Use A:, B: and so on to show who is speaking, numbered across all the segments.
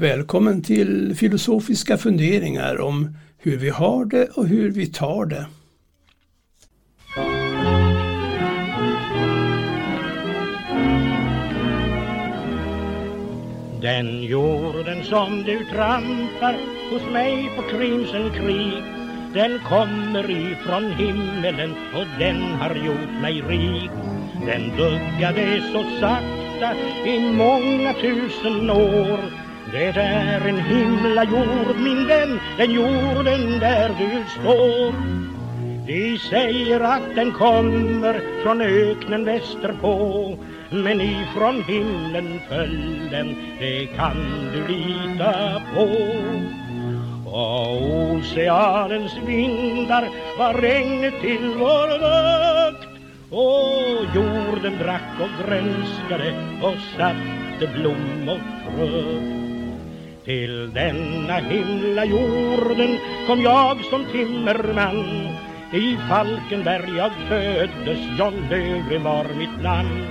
A: Välkommen till filosofiska funderingar om hur vi har det och hur vi tar det.
B: Den jorden som du trampar hos mig på Crimson Creek Den kommer ifrån himmelen och den har gjort mig rik Den duggade så sakta i många tusen år det är en himla jord min vän, den jorden där du står. De säger att den kommer från öknen västerpå Men ifrån himlen föll den, det kan du lita på. Och oceanens vindar var regnet till vår vakt Och jorden drack och grönskade och satte blom och frukt till denna himla jorden kom jag som timmerman. I Falkenberg jag föddes, John Löfgren var mitt namn.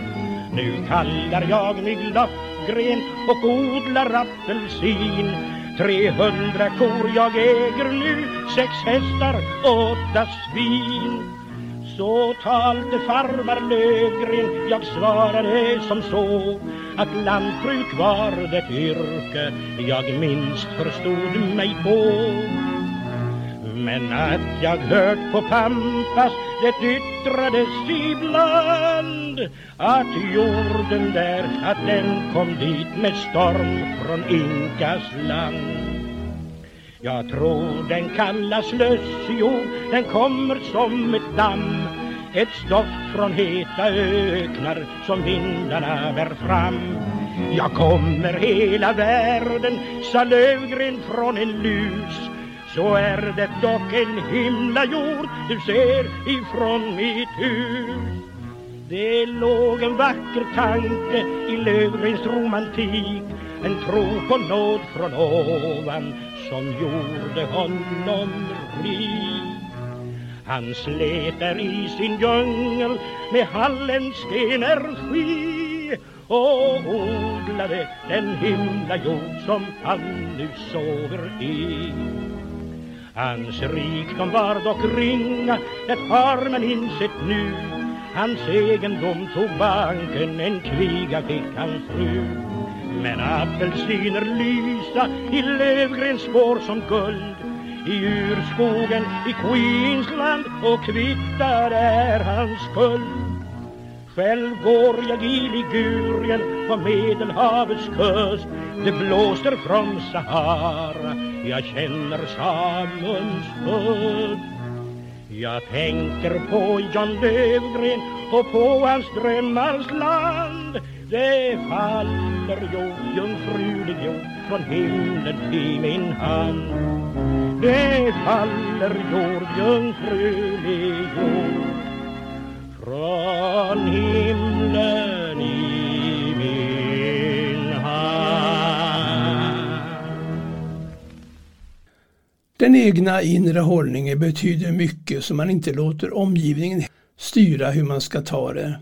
B: Nu kallar jag mig Löfgren och odlar apelsin. 300 kor jag äger nu, sex hästar, åtta svin så talte farmar Löfgren, jag svarade som så att lantbruk var det yrke jag minst förstod mig på men att jag hört på Pampas det yttrades ibland att jorden där, att den kom dit med storm från Inkas land. Jag tror den kallas lössjord, den kommer som ett damm. Ett stoft från heta öknar som vindarna bär fram. Jag kommer hela världen, sa Lövgren från en lus. Så är det dock en himla jord du ser ifrån mitt hus. Det låg en vacker tanke i Löfgrens romantik en tro på nåd från ovan som gjorde honom rik. Han slet där i sin djungel med halländsk energi och odlade den himla jord som han nu sover i. Hans rikdom var dock ringa, det har man insett nu. Hans egendom tog banken, en kviga fick hans fru. Men apelsiner lysa i Lövgrens spår som guld. I urskogen i Queensland och kvittar är hans skuld. Själv går jag i Ligurien på Medelhavets kust. Det blåser från Sahara jag känner Samuels hudd Jag tänker på John Lövgren och på hans drömmars land det faller jord, jungfrulig jord från himlen i min hand Det faller jord, jungfrulig jord från himlen i min hand
A: Den egna inre hållningen betyder mycket så man inte låter omgivningen styra hur man ska ta det.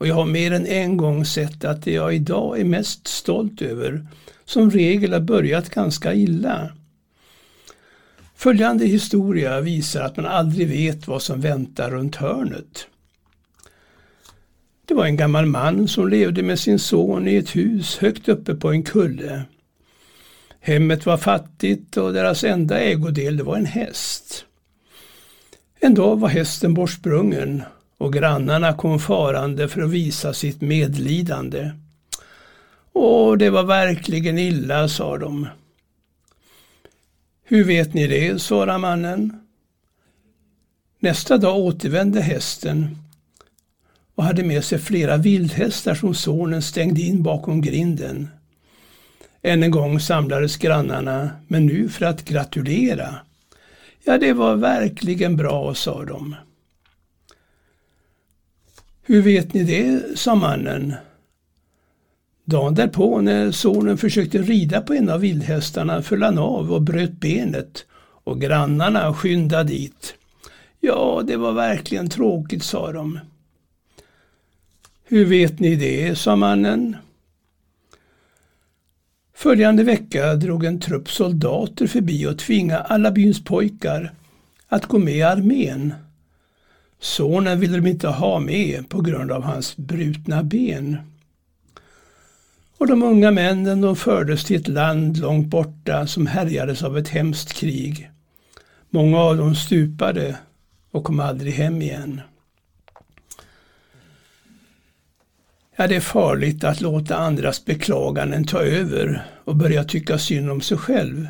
A: Och jag har mer än en gång sett att det jag idag är mest stolt över som regel har börjat ganska illa. Följande historia visar att man aldrig vet vad som väntar runt hörnet. Det var en gammal man som levde med sin son i ett hus högt uppe på en kulle. Hemmet var fattigt och deras enda ägodel var en häst. En dag var hästen bortsprungen och grannarna kom farande för att visa sitt medlidande. Åh, det var verkligen illa, sa de. Hur vet ni det, svarade mannen. Nästa dag återvände hästen och hade med sig flera vildhästar som sonen stängde in bakom grinden. Än en gång samlades grannarna, men nu för att gratulera. Ja, det var verkligen bra, sa de. Hur vet ni det, sa mannen. Dagen därpå när sonen försökte rida på en av vildhästarna föll han av och bröt benet och grannarna skyndade dit. Ja, det var verkligen tråkigt, sa de. Hur vet ni det, sa mannen. Följande vecka drog en trupp soldater förbi och tvingade alla byns pojkar att gå med i armén. Sonen ville de inte ha med på grund av hans brutna ben. Och de unga männen de fördes till ett land långt borta som härjades av ett hemskt krig. Många av dem stupade och kom aldrig hem igen. Ja, det är farligt att låta andras beklaganden ta över och börja tycka synd om sig själv.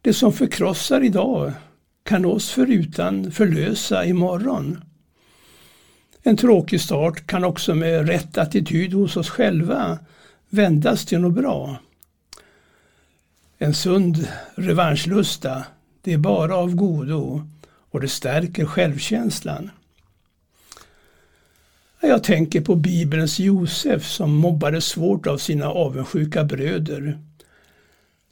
A: Det som förkrossar idag kan oss förutan förlösa imorgon. En tråkig start kan också med rätt attityd hos oss själva vändas till något bra. En sund revanschlusta, det är bara av godo och det stärker självkänslan. Jag tänker på Bibelns Josef som mobbades svårt av sina avundsjuka bröder.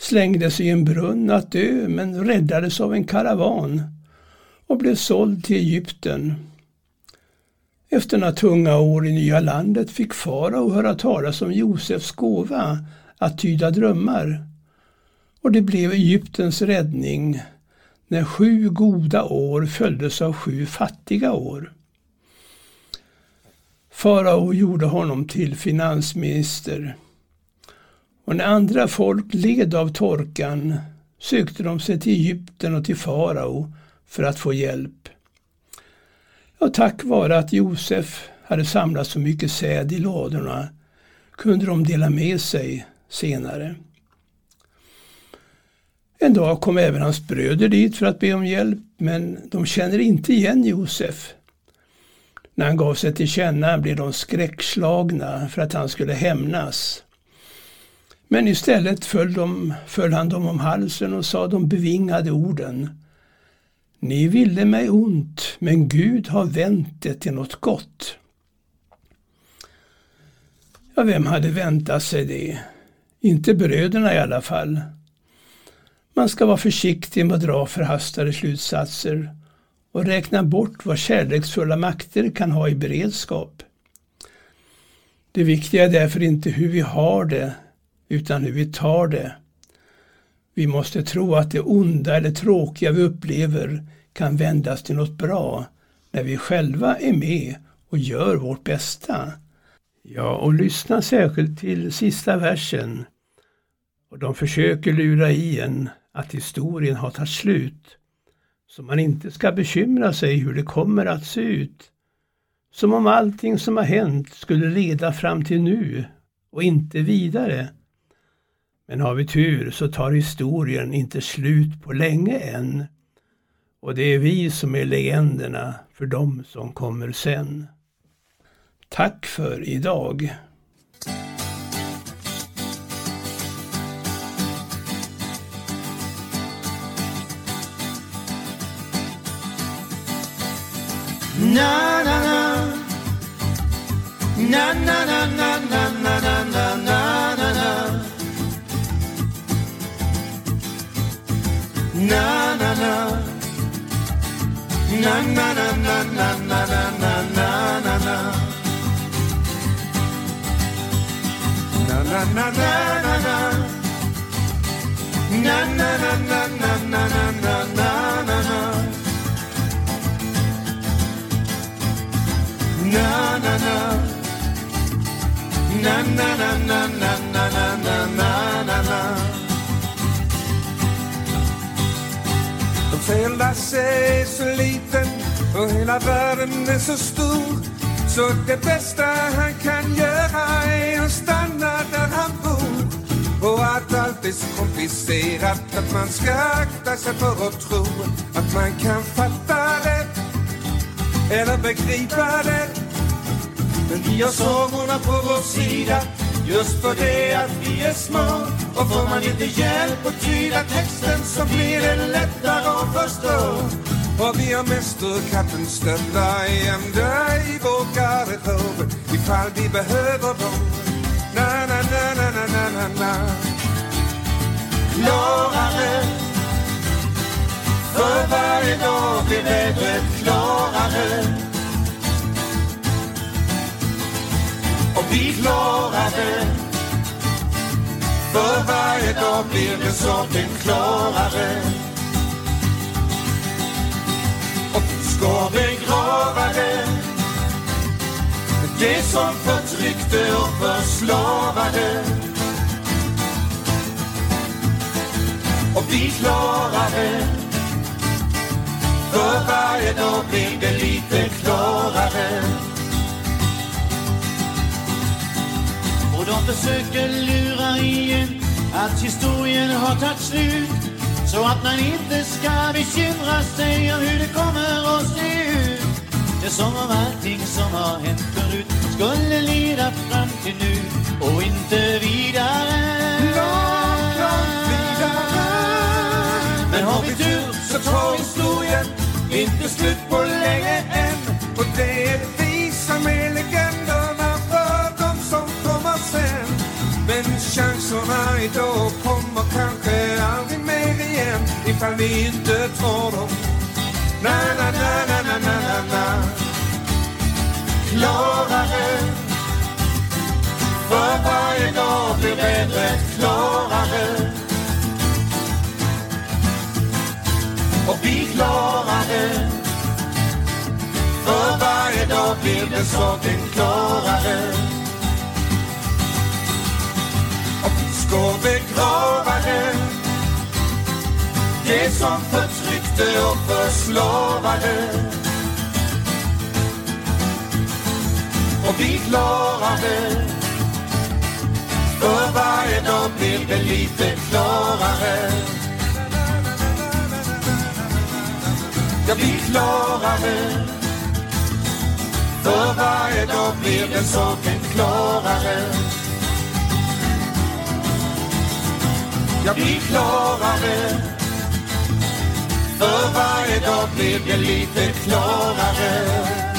A: Slängdes i en brunn att dö men räddades av en karavan och blev såld till Egypten. Efter några tunga år i nya landet fick farao höra talas om Josefs gåva att tyda drömmar. Och det blev Egyptens räddning när sju goda år följdes av sju fattiga år. Farao gjorde honom till finansminister. Och när andra folk led av torkan sökte de sig till Egypten och till farao för att få hjälp. Och tack vare att Josef hade samlat så mycket säd i ladorna kunde de dela med sig senare. En dag kom även hans bröder dit för att be om hjälp, men de känner inte igen Josef. När han gav sig till känna blev de skräckslagna för att han skulle hämnas. Men istället föll, de, föll han dem om halsen och sa de bevingade orden. Ni ville mig ont, men Gud har vänt det till något gott. Ja, vem hade väntat sig det? Inte bröderna i alla fall. Man ska vara försiktig med att dra förhastade slutsatser och räkna bort vad kärleksfulla makter kan ha i beredskap. Det viktiga är därför inte hur vi har det, utan hur vi tar det. Vi måste tro att det onda eller tråkiga vi upplever kan vändas till något bra när vi själva är med och gör vårt bästa. Ja, och lyssna särskilt till sista versen. Och de försöker lura i en att historien har tagit slut. Så man inte ska bekymra sig hur det kommer att se ut. Som om allting som har hänt skulle leda fram till nu och inte vidare. Men har vi tur så tar historien inte slut på länge än. Och det är vi som är legenderna för de som kommer sen. Tack för idag! na na na na na na na na na na na na na na na na na na Na na na na na na Na na na na na na na na na na Na na na Na na na na na na na na na na na De och hela världen är så stor. Så det bästa han kan göra är att stanna där han bor. Och att allt är så komplicerat att man ska akta sig för att tro att man kan fatta det eller begripa det. Men vi har sångorna på vår sida just för det att vi är små. Och får man inte hjälp att tyda texten så blir det lättare att förstå och vi har mästerkatten stötta ända i vår garderob ifall vi behöver dem. Na, na, na, na, na, na, na, na. Klarare. För varje dag blir vädret klarare. Och vi klarar det
C: För varje dag blir den saken klarare. Går begravade begrava det Det som förtryckte och förslavade. Och vi klarade För varje dag blev det lite klarare.
D: Och de försöker lura igen att historien har tagit slut. Så att man inte ska bekymra sig om hur det kommer att se ut Det är som om allting som har hänt förut skulle leda fram till nu och inte vidare.
C: Långt, långt vidare. Men har vi tur så tar historien inte slut på länge Ifall vi inte tar dem. Na, na, na, na, na, na, na, na. Klarare. För varje dag blir vädret klarare. Och vi klarar det För varje dag blir den saken klarare. Och vi ska begrava som förtryckte och förslavade. Och vi klarade. För varje dag blir det lite klarare. Ja, vi klarade. För varje dag blir den saken klarare. Ja, vi klarare för varje dag blir det lite klarare.